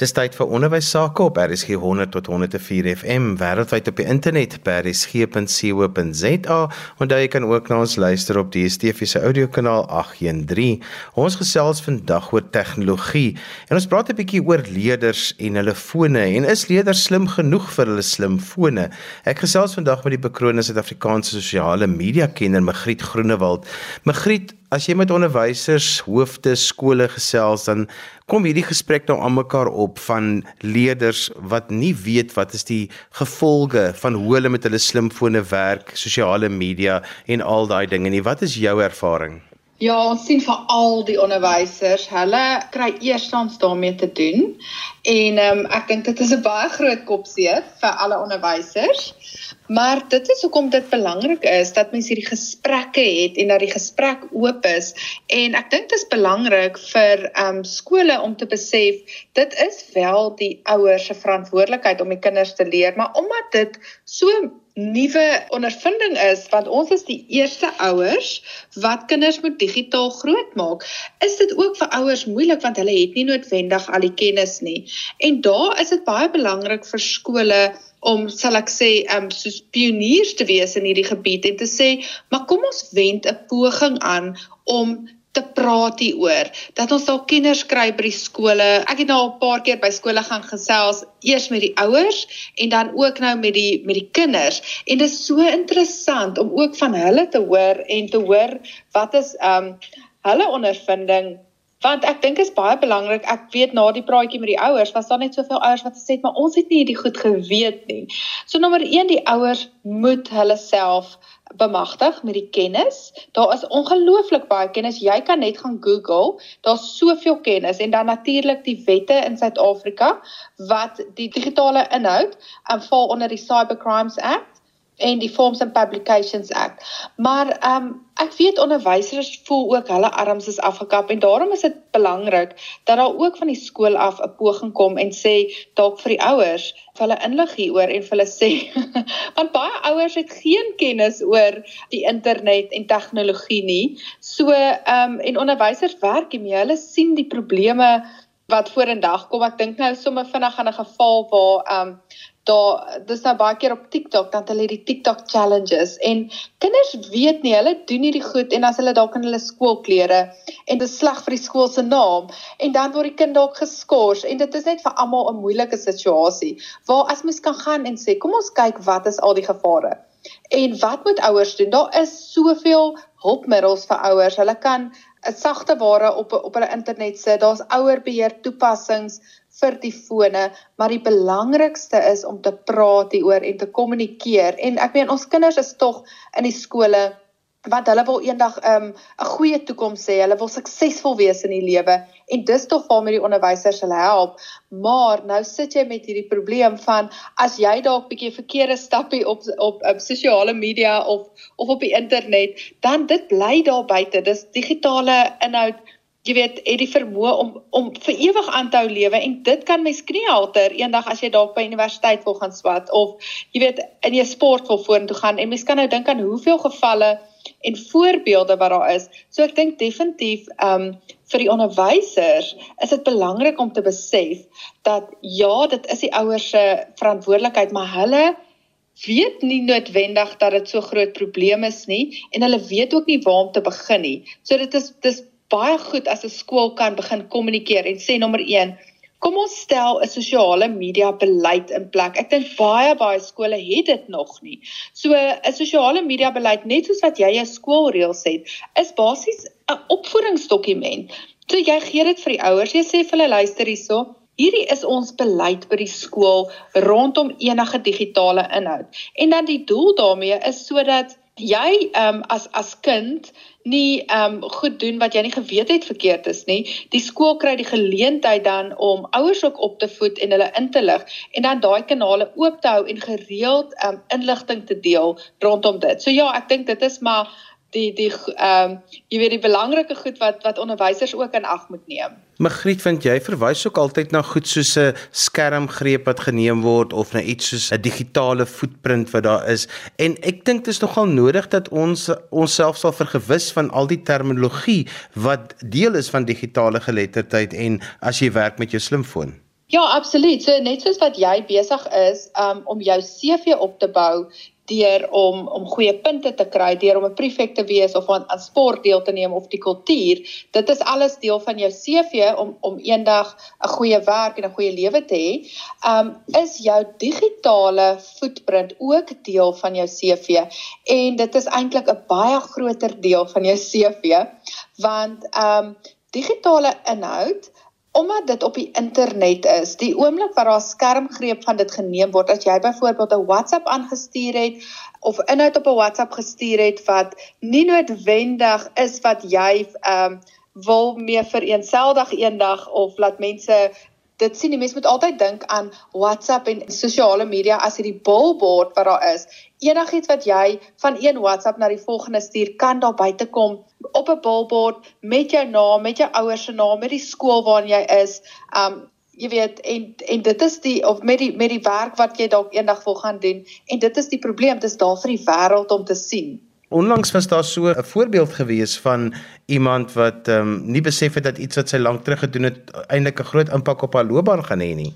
Dis tyd vir onderwys sake op RSG 100 tot 104 FM wêreldwyd op die internet by rsg.co.za en daar kan ook na ons luister op die DSTV se audiokanaal 813. Ons gesels vandag oor tegnologie en ons praat 'n bietjie oor leerders en hulle fone en is leerders slim genoeg vir hulle slimfone? Ek gesels vandag met die bekroonde Suid-Afrikaanse sosiale media kenner Magriet Groenewald. Magriet, as jy met onderwysers, hoofde skole gesels dan kom hierdie gesprek nou aan mekaar op van leerders wat nie weet wat is die gevolge van hoe hulle met hulle slimfone werk, sosiale media en al daai dinge nie. Wat is jou ervaring? Ja, ons sien vir al die onderwysers, hulle kry eerstens daarmee te doen. En ehm um, ek dink dit is 'n baie groot kopseer vir alle onderwysers. Maar dit is hoekom dit belangrik is dat mense hierdie gesprekke het en dat die gesprek oop is. En ek dink dit is belangrik vir ehm um, skole om te besef dit is wel die ouers se verantwoordelikheid om die kinders te leer, maar omdat dit so nuwe ondervinding is want ons is die eerste ouers wat kinders moet digitaal grootmaak. Is dit ook vir ouers moeilik want hulle het nie noodwendig al die kennis nie. En daar is dit baie belangrik vir skole om sal ek sê um soos pioniers te wees in hierdie gebied en te sê maar kom ons wend 'n poging aan om te praat hieroor dat ons dalk kenners kry by die skole. Ek het nou al 'n paar keer by skole gaan gesels, eers met die ouers en dan ook nou met die met die kinders. En dit is so interessant om ook van hulle te hoor en te hoor wat is um hulle ondervinding want ek dink is baie belangrik. Ek weet na die praatjie met die ouers was daar net soveel ouers wat gesê het maar ons het nie hierdie goed geweet nie. So nommer 1 die ouers moet hulle self bemagtig met die kennis. Daar is ongelooflik baie kennis. Jy kan net gaan Google. Daar's soveel kennis en dan natuurlik die wette in Suid-Afrika wat die digitale inhoud aanval onder die Cybercrimes Act en die Forms and Publications Act. Maar ehm um, ek weet onderwysers voel ook hulle arms is afgekap en daarom is dit belangrik dat daar ook van die skool af 'n poging kom en sê dalk vir die ouers vir hulle inlig hieroor en vir hulle sê want baie ouers het geen kennis oor die internet en tegnologie nie. So ehm um, en onderwysers werk hiermee. Hulle sien die probleme wat vorendag kom. Ek dink nou sommer vinnig aan 'n geval waar ehm um, daar dis nou baie keer op TikTok dan hulle die TikTok challenges en kinders weet nie hulle doen hierdie goed en as hulle dalk in hulle skoolklere en dit sleg vir die skool se naam en dan word die kind dalk geskort en dit is net vir almal 'n moeilike situasie waar as mens kan gaan en sê kom ons kyk wat is al die gevare. En wat moet ouers doen? Daar is soveel hulpmiddels vir ouers. Hulle kan 'n sagte ware op op hulle internet sit. Daar's ouerbeheer toepassings vir die fone, maar die belangrikste is om te praat hieroor en te kommunikeer. En ek meen ons kinders is tog in die skole wat hulle wil eendag 'n um, goeie toekoms hê. Hulle wil suksesvol wees in die lewe en dis tog waarmee die onderwysers hulle help. Maar nou sit jy met hierdie probleem van as jy dalk bietjie verkeerde stappie op op op sosiale media of of op die internet, dan dit bly daar buite. Dis digitale inhoud jy weet het die vermoë om om vir ewig aan te hou lewe en dit kan mens kniehalter eendag as jy dalk by universiteit wil gaan swat of jy weet in jou sport wil vorentoe gaan en mens kan nou dink aan hoeveel gevalle en voorbeelde wat daar is. So ek dink definitief um vir die onderwysers is dit belangrik om te besef dat ja, dit is die ouers se verantwoordelikheid, maar hulle weet nie noodwendig dat dit so groot probleem is nie en hulle weet ook nie waar om te begin nie. So dit is dis baie goed as 'n skool kan begin kommunikeer en sê nommer 1 Kom ons stel 'n sosiale media beleid in plek. Ek dink baie baie skole het dit nog nie. So 'n sosiale media beleid net soos wat jy 'n skoolreëls het, is basies 'n opvoedingsdokument. So jy gee dit vir die ouers. Jy sê vir hulle luister hierso, hierdie is ons beleid by die skool rondom enige digitale inhoud. En dan die doel daarmee is sodat jy um, as as kind nie ehm um, goed doen wat jy nie geweet het verkeerd is nie. Die skool kry die geleentheid dan om ouers ook op te voed en hulle in te lig en dan daai kanale oop te hou en gereeld ehm um, inligting te deel rondom dit. So ja, ek dink dit is maar die die ehm um, jy weet die belangrike goed wat wat onderwysers ook in ag moet neem. Magriet, vind jy verwys ook altyd na goed soos 'n skermgreep wat geneem word of na iets soos 'n digitale footprint wat daar is. En ek dink dit is nogal nodig dat ons onsself sal vergewis van al die terminologie wat deel is van digitale geletterdheid en as jy werk met jou slimfoon. Ja, absoluut. So net soos wat jy besig is um, om jou CV op te bou deur om om goeie punte te kry, deur om 'n prefek te wees of aan, aan sport deel te neem of die kultuur, dit is alles deel van jou CV om om eendag 'n goeie werk en 'n goeie lewe te hê. Um is jou digitale footprint ook deel van jou CV en dit is eintlik 'n baie groter deel van jou CV want um digitale inhoud Omdat dit op die internet is, die oomblik wat daar skermgreep van dit geneem word, as jy byvoorbeeld 'n WhatsApp aangestuur het of inhoud op 'n WhatsApp gestuur het wat nie noodwendig is wat jy ehm um, wil mee vereenseldig eendag of laat mense dit sien, die mens moet altyd dink aan WhatsApp en sosiale media as hierdie billboard wat daar is. Enigiets wat jy van een WhatsApp na die volgende stuur, kan daar buite kom op 'n billboard met jou naam, met jou ouers se naam, met die skool waar jy is. Um jy weet en en dit is die of met die met die werk wat jy dalk eendag wil gaan doen en dit is die probleem, dit is daar vir die wêreld om te sien. Onlangs was daar so 'n voorbeeld gewees van iemand wat ehm um, nie besef het dat iets wat sy lank terug gedoen het eintlik 'n groot impak op haar loopbaan gaan hê nie.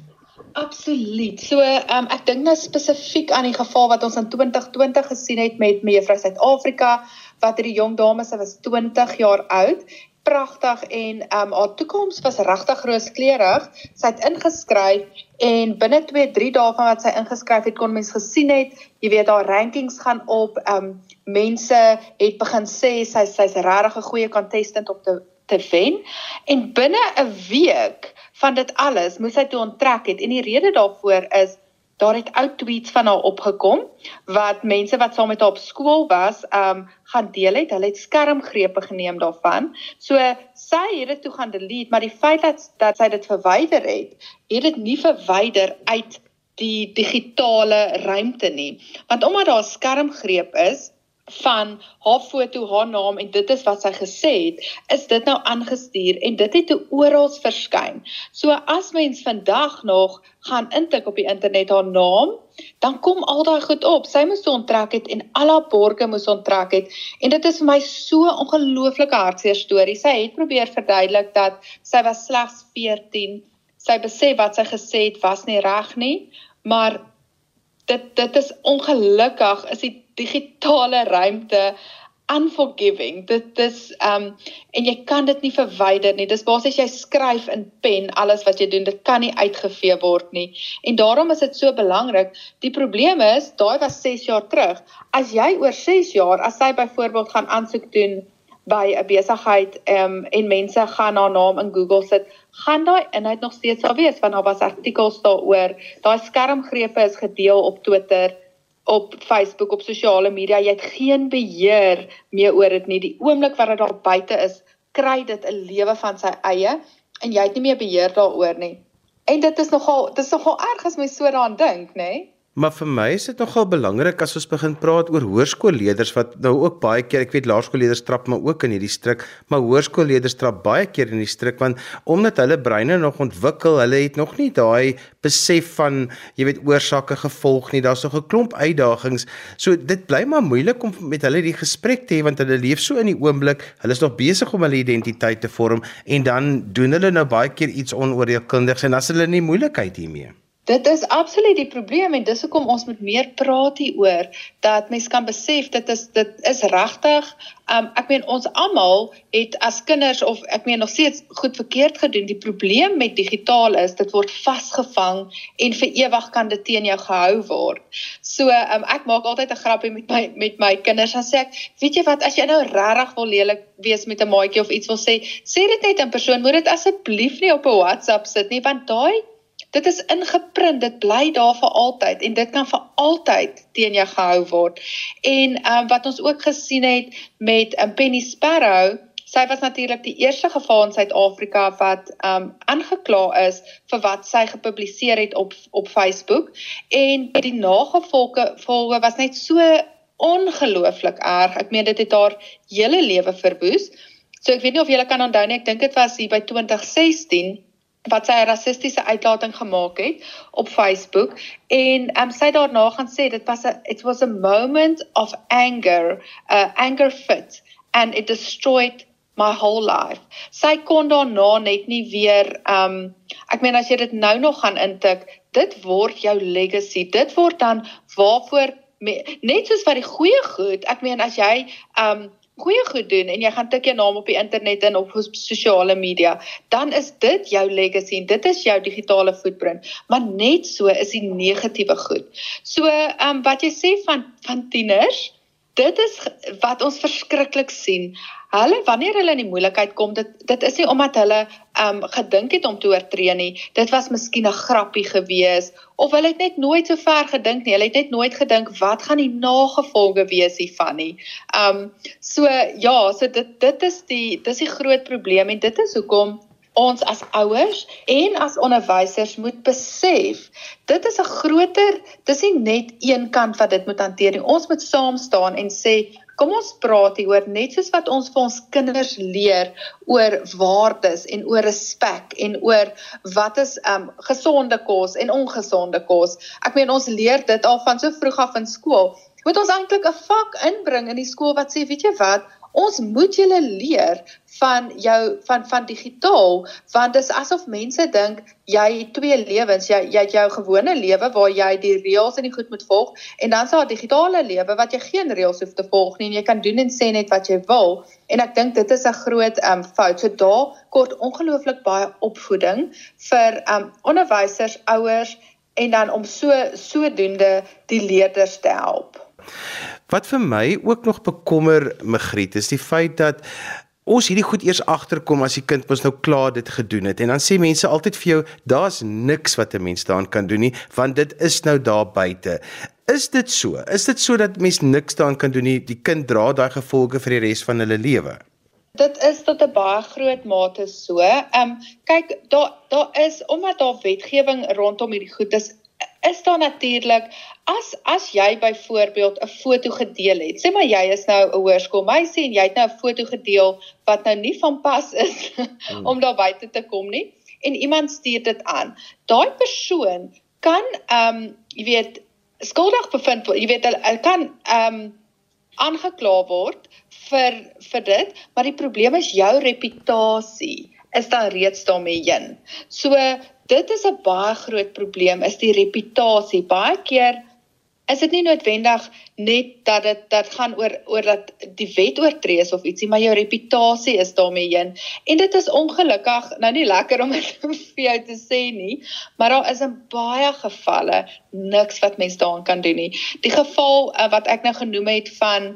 Absoluut. So ehm um, ek dink nou spesifiek aan die geval wat ons in 2020 gesien het met mevrou Suid-Afrika wat hierdie jong dame sy was 20 jaar oud pragtig en um haar toekoms was regtig rooskleurig. Sy het ingeskryf en binne 2-3 dae van wat sy ingeskryf het kon mens gesien het, jy weet haar rankings gaan op. Um mense het begin sê sy sy's regtig 'n goeie contestant op te te wen. En binne 'n week van dit alles moes sy toe onttrek het en die rede daarvoor is daar het ou tweets van haar opgekom wat mense wat saam met haar op skool was, ehm um, gaan deel het. Hulle het skermgrepe geneem daarvan. So sy het dit toe gaan delete, maar die feit dat dat sy dit verwyder het, het dit nie verwyder uit die digitale ruimte nie. Want omdat daar skermgreep is, van haar foto, haar naam en dit is wat sy gesê het, is dit nou aangestuur en dit het oral verskyn. So as mens vandag nog gaan intik op die internet haar naam, dan kom al daai goed op. Sy moes onttrek het en al haar borge moes onttrek het en dit is vir my so ongelooflike hartseer storie. Sy het probeer verduidelik dat sy was slegs 14. Sy besef wat sy gesê het was nie reg nie, maar dit dit is ongelukkig is die digitale ruimte unforgiving. Dit is um en jy kan dit nie verwyder nie. Dis basies jy skryf in pen alles wat jy doen. Dit kan nie uitgevee word nie. En daarom is dit so belangrik. Die probleem is, daai was 6 jaar terug. As jy oor 6 jaar, as jy byvoorbeeld gaan aansoek doen by 'n besigheid um, en mense gaan haar naam in Google sit, gaan daai inhoud nog steeds daar wees? Want daar was artikels daaroor. Daai skermgrepe is gedeel op Twitter op Facebook op sosiale media. Jy het geen beheer meer oor dit nie. Die oomblik wat dit daar buite is kry dit 'n lewe van sy eie en jy het nie meer beheer daaroor nie. En dit is nogal dit is nogal erg as mens so daaraan dink nê nee? Maar vir my is dit nogal belangrik as ons begin praat oor hoërskoolleerders wat nou ook baie keer, ek weet laerskoolleerders trap maar ook in hierdie struik, maar hoërskoolleerders trap baie keer in die struik want omdat hulle breine nog ontwikkel, hulle het nog nie daai besef van jy weet oorsake gevolg nie. Daar's nog 'n klomp uitdagings. So dit bly maar moeilik om met hulle die gesprek te hê want hulle leef so in die oomblik. Hulle is nog besig om hulle identiteit te vorm en dan doen hulle nou baie keer iets onoordeelkundigs en dan is hulle in moeilikheid hiermee. Dit is absoluut die probleem en dis hoekom ons moet meer praat hieroor dat mense kan besef dit is dit is regtig um, ek meen ons almal het as kinders of ek meen nog steeds goed verkeerd gedoen. Die probleem met digitaal is dit word vasgevang en vir ewig kan dit teen jou gehou word. So um, ek maak altyd 'n grappie met my met my kinders dan sê ek weet jy wat as jy nou regtig wil lelik wees met 'n maatjie of iets wil sê sê dit net in persoon. Moet dit asseblief nie op 'n WhatsApp sit nie want daai Dit is ingeprint, dit bly daar vir altyd en dit kan vir altyd teen jou gehou word. En ehm um, wat ons ook gesien het met 'n um, Penny Sparrow, sy was natuurlik die eerste geval in Suid-Afrika wat ehm um, aangekla is vir wat sy gepubliseer het op op Facebook en die nagevolge volge was net so ongelooflik erg. Ek meen dit het haar hele lewe verwoes. So ek weet nie of julle kan onthou nie, ek dink dit was hier by 2016 wat sy 'n rassistiese uitlating gemaak het op Facebook en um, sy daarna gaan sê dit was 'n it was a moment of anger, uh, anger fit and it destroyed my whole life. Sy kon daarna net nie weer um ek meen as jy dit nou nog gaan intik, dit word jou legacy. Dit word dan waarvoor net soos vir die goeie goed. Ek meen as jy um goeie goed doen en jy gaan tik jou naam op die internet en op sosiale media, dan is dit jou legacy en dit is jou digitale footprint. Maar net so is die negatiewe goed. So, ehm um, wat jy sê van van tieners, dit is wat ons verskriklik sien. Hulle wanneer hulle in die moeilikheid kom, dit dit is nie omdat hulle um, gedink het om te oortree nie. Dit was miskien 'n grappie gewees of hulle het net nooit so ver gedink nie. Hulle het net nooit gedink wat gaan die nagevolge wees hiervan nie. Um, so ja, so dit dit is die dis die groot probleem en dit is hoekom ons as ouers en as onderwysers moet besef dit is 'n groter dis nie net een kant wat dit moet hanteer nie. Ons moet saam staan en sê kom ons praat hieroor net soos wat ons vir ons kinders leer oor waardes en oor respek en oor wat is um gesonde kos en ongesonde kos. Ek meen ons leer dit al van so vroeg af in skool. Moet ons eintlik 'n vak inbring in die skool wat sê weet jy wat ons moet julle leer van jou van van digitaal want dit is asof mense dink jy het twee lewens. Jy jy het jou gewone lewe waar jy die reëls en die goed moet volg en dan is daar 'n digitale lewe wat jy geen reëls hoef te volg nie en jy kan doen en sê net wat jy wil. En ek dink dit is 'n groot um fout. So daar kort ongelooflik baie opvoeding vir um onderwysers ouers en dan om so sodoende die leerders te help Wat vir my ook nog bekommer Magriet is die feit dat ons hierdie goed eers agterkom as die kind mos nou klaar dit gedoen het en dan sê mense altyd vir jou daar's niks wat 'n mens daaraan kan doen nie want dit is nou daar buite. Is dit so? Is dit so dat mens niks daaraan kan doen nie? Die kind dra daai gevolge vir die res van hulle lewe. Dit is tot 'n baie groot mate so. Ehm um, kyk, daar daar is omdat daar wetgewing rondom hierdie goed is is daar natuurlik as as jy byvoorbeeld 'n foto gedeel het. Sê maar jy is nou 'n hoërskoolmeisie en jy het nou 'n foto gedeel wat nou nie van pas is hmm. om daar buite te kom nie en iemand stuur dit aan. Daai persoon kan ehm um, jy weet skuldig bevind word. Jy weet hy kan ehm um, aangekla word vir vir dit, maar die probleem is jou reputasie is dan reeds daarmee heen. So dit is 'n baie groot probleem is die reputasie. Baie keer is dit nie noodwendig net dat dit dat gaan oor oor dat die wet oortree is of ietsie, maar jou reputasie is daarmee heen. En dit is ongelukkig nou nie lekker om dit vir jou te sê nie, maar daar is in baie gevalle niks wat mens daaraan kan doen nie. Die geval uh, wat ek nou genoem het van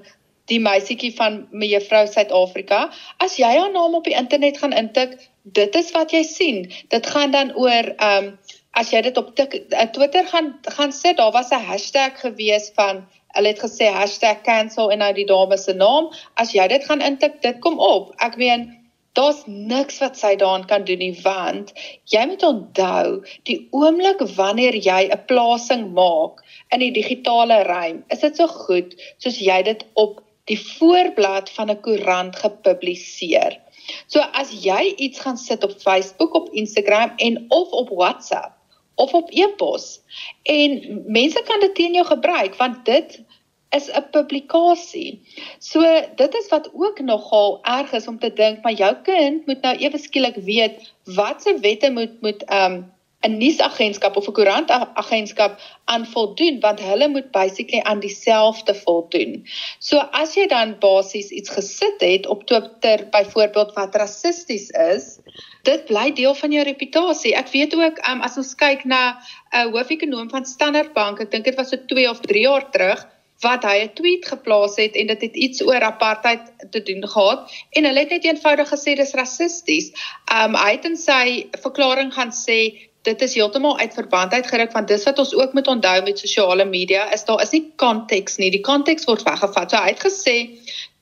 die meisietjie van mevrou Suid-Afrika, as jy haar naam op die internet gaan intik, dit is wat jy sien. Dit gaan dan oor ehm um, as jy dit op uh, Twitter gaan gaan sit, daar was 'n hashtag gewees van hulle het gesê #cancel en nou die dame se naam. As jy dit gaan intik, dit kom op. Ek meen Daar's niks wat sy daaraan kan doen nie want jy moet onthou die oomblik wanneer jy 'n plasing maak in die digitale ruim is dit so goed soos jy dit op die voorblad van 'n koerant gepubliseer. So as jy iets gaan sit op Facebook, op Instagram en of op WhatsApp of op e-pos en mense kan dit teen jou gebruik want dit is 'n publikasie. So dit is wat ook nogal erg is om te dink maar jou kind moet nou ewe skielik weet wat se wette moet moet ehm um, 'n nuusagentskap of 'n koerantagentskap aan voldoen want hulle moet basically aan dieselfde voldoen. So as jy dan basies iets gesit het op Twitter byvoorbeeld wat rassisties is, dit bly deel van jou reputasie. Ek weet ook um, as ons kyk na 'n uh, hoofekonoom van Standard Bank, ek dink dit was so 2 of 3 jaar terug wat hy 'n tweet geplaas het en dit het iets oor apartheid te doen gehad en hulle het net eenvoudig gesê dis rassisties. Um hy het in sy verklaring gaan sê dit is heeltemal uit verband uitgeruk want dis wat ons ook moet onthou met sosiale media is daar is nie konteks nie. Die konteks word weggevat. So hy het gesê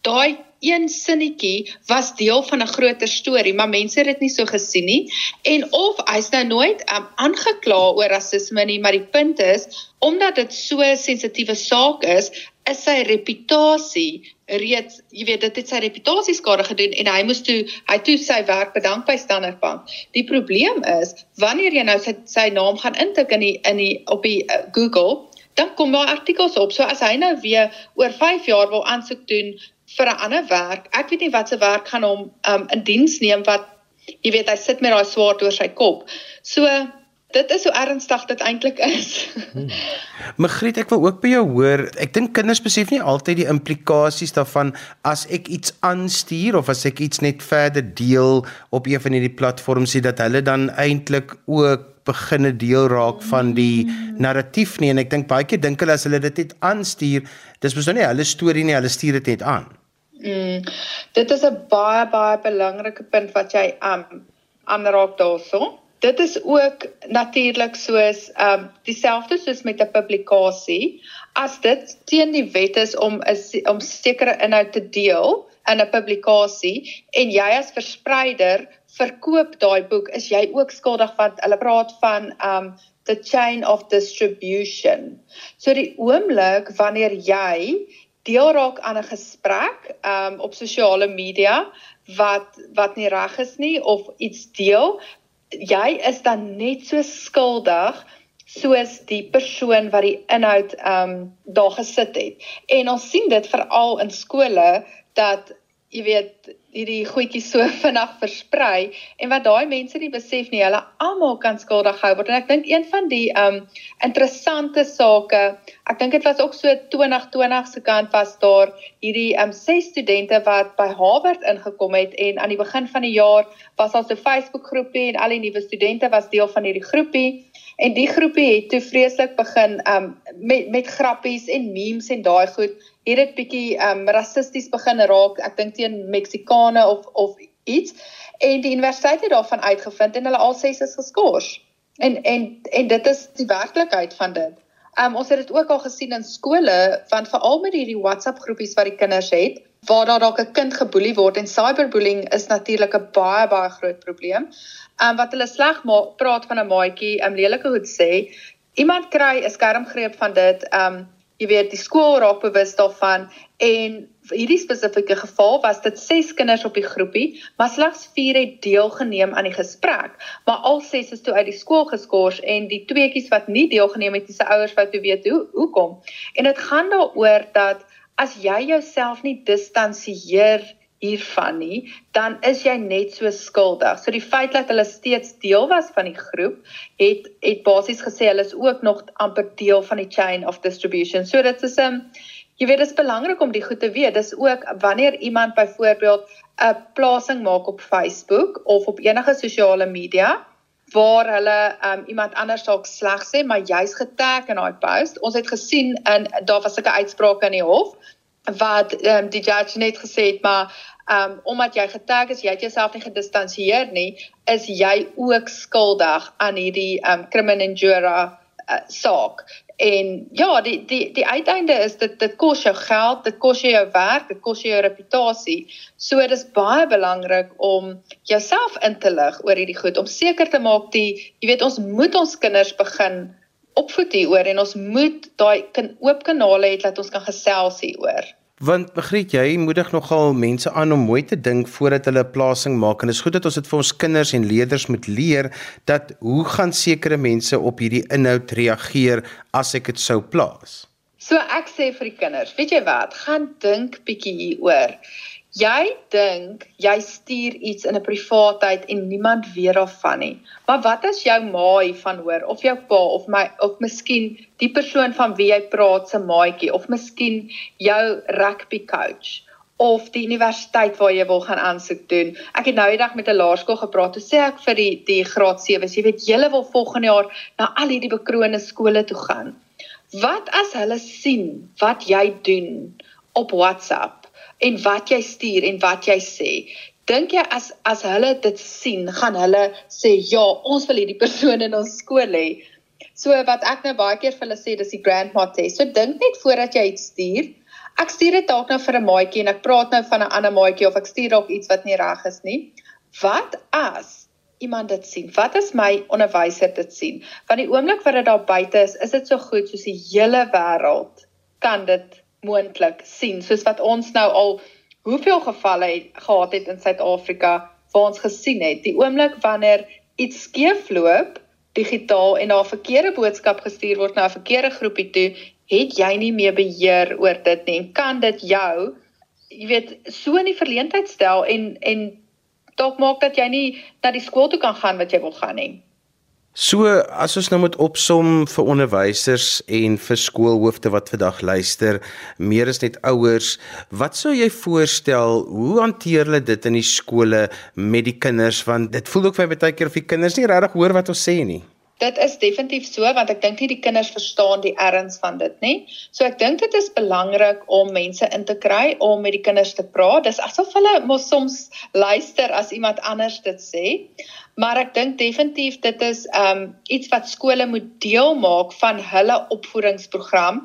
daai een sinnetjie was deel van 'n groter storie, maar mense het dit nie so gesien nie. En of hy's nou nooit um, aangekla oor rasisme nie, maar die punt is omdat dit so 'n sensitiewe saak is, is sy reputasie reeds, jy weet, dit het sy reputasie skade gedoen en hy moes toe hy toe sy werk bedank by Standard Bank. Die probleem is wanneer jy nou sy sy naam gaan intik in die in die op die uh, Google, dan kom daar artikels op. So as hy nou weer oor 5 jaar wil aansoek doen vir 'n ander werk. Ek weet nie wat se werk gaan hom um in diens neem wat jy weet hy sit met daai swaard oor sy kop. So dit is so ernstig dit eintlik is. Hmm. Magriet, ek wil ook by jou hoor. Ek dink kinders besef nie altyd die implikasies daarvan as ek iets aanstuur of as ek iets net verder deel op een van hierdie platforms sê dat hulle dan eintlik ook beginne deel raak van die narratief nie en ek dink baie keer dink hulle as hulle dit net aanstuur, dis mos nou nie hulle storie nie, hulle stuur dit net aan. Mm. Dit is 'n baie baie belangrike punt wat jy um aanraak daarso dit is ook natuurlik soos ehm um, dieselfde soos met 'n publikasie as dit teen die wet is om is om sekere inhoud te deel in 'n publikasie en jy as verspreider verkoop daai boek is jy ook skuldig want hulle praat van ehm um, the chain of distribution. So die oomblik wanneer jy deel raak aan 'n gesprek ehm um, op sosiale media wat wat nie reg is nie of iets deel jy is dan net so skuldig soos die persoon wat die inhoud ehm um, daar gesit het. En ons sien dit veral in skole dat jy weet hierdie goedjies so vinnig versprei en wat daai mense nie besef nie, hulle almal kan skuldig gehou word. En ek dink een van die um interessante sake, ek dink dit was ook so 2020 se kant was daar hierdie um ses studente wat by Harvard ingekom het en aan die begin van die jaar was daar so 'n Facebook groepie en al die nuwe studente was deel van hierdie groepie en die groepie het toe vreeslik begin um met met grappies en memes en daai goed het dit bietjie um rassisties begin raak ek dink teen Meksikane of of iets en die universiteit het daarvan uitgevind en hulle al ses is geskort en en en dit is die werklikheid van dit um ons het dit ook al gesien in skole want veral met hierdie WhatsApp groepies wat die kinders het waar daar dalk 'n kind geboelie word en cyberbullying is natuurlik 'n baie baie groot probleem. Um wat hulle sleg praat van 'n maatjie, 'n um, lelike goed sê, iemand kry 'n skermgreep van dit, um jy weet die skool raak bewus daarvan en hierdie spesifieke geval was dit 6 kinders op die groepie, maar slegs 4 het deelgeneem aan die gesprek, maar al 6 is toe uit die skool geskort en die tweeetjies wat nie deelgeneem het, dis se ouers wat toe weet hoe hoekom. En dit gaan daaroor dat as jy jouself nie distansieer hiervan nie, dan is jy net so skuldig. So die feit dat hulle steeds deel was van die groep, het het basies gesê hulle is ook nog amper deel van die chain of distribution. So dit is 'n um, jy weet dit is belangrik om die goed te weet. Dis ook wanneer iemand byvoorbeeld 'n plasing maak op Facebook of op enige sosiale media, waar hulle um, iemand anders dalk sleg sê, maar jy's getag in daai post. Ons het gesien in daar was 'n uitspraak in die hof wat um, die judge net gesê het, maar um, omdat jy getag is, jy het jouself nie gedistansieer nie, is jy ook skuldig aan hierdie um, criminal injury uh, saak. En ja, die die die uiteinde is dit dit kos jou geld, dit kos jou werk, dit kos jou reputasie. So dit is baie belangrik om jouself in te lig oor hierdie goed om seker te maak die jy weet ons moet ons kinders begin opvoed hieroor en ons moet daai kan oop kanale hê dat ons kan gesels hieroor. Want begriet jy moedig nogal mense aan om mooi te dink voordat hulle 'n plasing maak en dit is goed dat ons dit vir ons kinders en leerders moet leer dat hoe gaan sekere mense op hierdie inhoud reageer as ek dit sou plaas. So ek sê vir die kinders, weet jy wat, gaan dink bietjie hieroor. Jy dink jy stuur iets in 'n privaatheid en niemand weet daarvan nie. Maar wat as jou ma hiervan hoor of jou pa of my of miskien die persoon van wie jy praat se maatjie of miskien jou rugby coach of die universiteit waar jy wil gaan aansoek doen. Ek het nou eendag met 'n laerskool gepraat. Toe sê ek vir die die graad 7, jy weet julle wil volgende jaar na al hierdie bekroonde skole toe gaan. Wat as hulle sien wat jy doen op WhatsApp? En wat jy stuur en wat jy sê. Dink jy as as hulle dit sien, gaan hulle sê ja, ons wil hierdie persoon in ons skool hê. So wat ek nou baie keer vir hulle sê, dis die grandma test. So dink net voordat jy iets stuur. Ek stuur dit dalk nou vir 'n maatjie en ek praat nou van 'n ander maatjie of ek stuur dalk iets wat nie reg is nie. Wat as iemand dit sien? Wat as my onderwyser dit sien? Want die oomblik wat dit daar buite is, is dit so goed soos die hele wêreld kan dit moontlik sien soos wat ons nou al hoeveel gevalle het gehad het in Suid-Afrika waar ons gesien het die oomblik wanneer iets skeefloop digitaal en 'n verkeerde boodskap gestuur word na 'n verkeerde groepie toe het jy nie meer beheer oor dit nie en kan dit jou jy weet so in die verleentheid stel en en dalk maak dat jy nie na die skool toe kan gaan wat jy wil gaan nie. So as ons nou moet opsom vir onderwysers en vir skoolhoofde wat vandag luister, meer as net ouers, wat sou jy voorstel, hoe hanteer hulle dit in die skole met die kinders want dit voel ook vir my baie keer of die kinders nie regtig hoor wat ons sê nie. Dit is definitief so want ek dink nie die kinders verstaan die erns van dit nie. So ek dink dit is belangrik om mense in te kry om met die kinders te praat. Dis asof hulle mos soms luister as iemand anders dit sê. Maar ek dink definitief dit is um iets wat skole moet deel maak van hulle opvoedingsprogram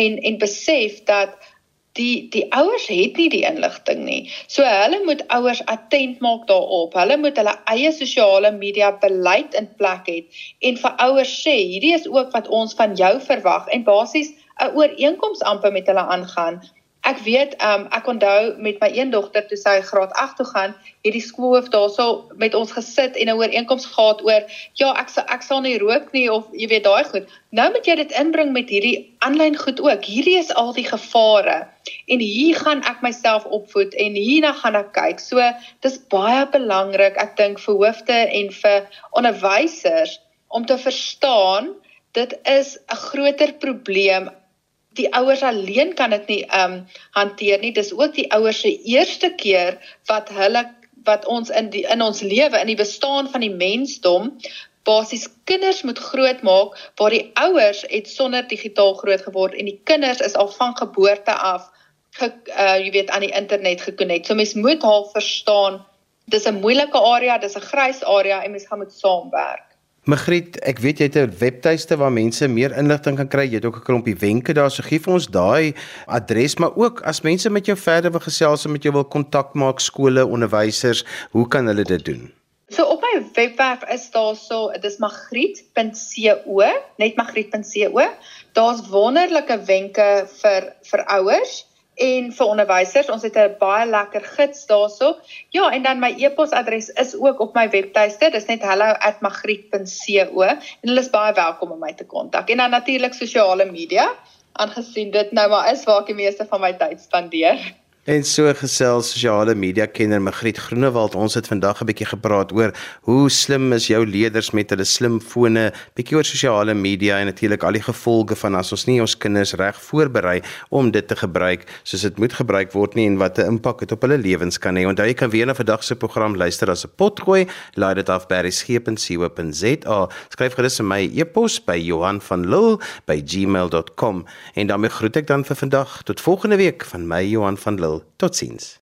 en en besef dat die die ouers het nie die inligting nie. So hulle moet ouers attent maak daarop. Hulle moet hulle eie sosiale media beleid in plek hê en vir ouers sê hierdie is ook wat ons van jou verwag en basies 'n ooreenkoms amper met hulle aangaan Ek weet, um, ek onthou met my een dogter toe sy graad 8 toe gaan, het die skoolhoof daarso met ons gesit en 'n ooreenkoms gehad oor ja, ek sal ek sal nie rook nie of jy weet daai goed. Nou moet jy dit inbring met hierdie aanlyn goed ook. Hierdie is al die gevare. En hier gaan ek myself opvoed en hierna gaan ek kyk. So dis baie belangrik ek dink vir hoofde en vir onderwysers om te verstaan dit is 'n groter probleem die ouers alleen kan dit nie ehm um, hanteer nie. Dis ook die ouers se eerste keer wat hulle wat ons in die in ons lewe in die bestaan van die mensdom basies kinders moet grootmaak waar die ouers het sonder digitaal groot geword en die kinders is al van geboorte af ge, uh, jy weet aan die internet gekonnekt. So mens moet haar verstaan. Dis 'n moeilike area, dis 'n grys area en mens gaan moet saamwerk. Magriet, ek weet jy het 'n webtuiste waar mense meer inligting kan kry. Jy het ook 'n klompie wenke daar. So gee vir ons daai adres, maar ook as mense met jou verder wil gesels en met jou wil kontak maak, skole, onderwysers, hoe kan hulle dit doen? So op my webwerf is daar so, dit is magriet.co, net magriet.co. Daar's wonderlike wenke vir vir ouers en vir onderwysers. Ons het 'n baie lekker gids daarso. Ja, en dan my e-posadres is ook op my webtuiste. Dis net hello@magriet.co en hulle is baie welkom om my te kontak. En dan natuurlik sosiale media, aangesien dit nou maar is waar ek die meeste van my tyd spandeer. En so gesels sosiale media kenner Magriet Groenewald. Ons het vandag 'n bietjie gepraat oor hoe slim is jou leerders met hulle slimfone, bietjie oor sosiale media en natuurlik al die gevolge van as ons nie ons kinders reg voorberei om dit te gebruik soos dit moet gebruik word nie en wat 'n impak dit op hulle lewens kan hê. Onthou jy kan weer na vandag se program luister as 'n potgooi. Laai dit af by resgep.co.za. Skryf gerus vir my e-pos by Johan van Lille by gmail.com en daarmee groet ek dan vir vandag tot volgende week van my Johan van Lille Totsiens.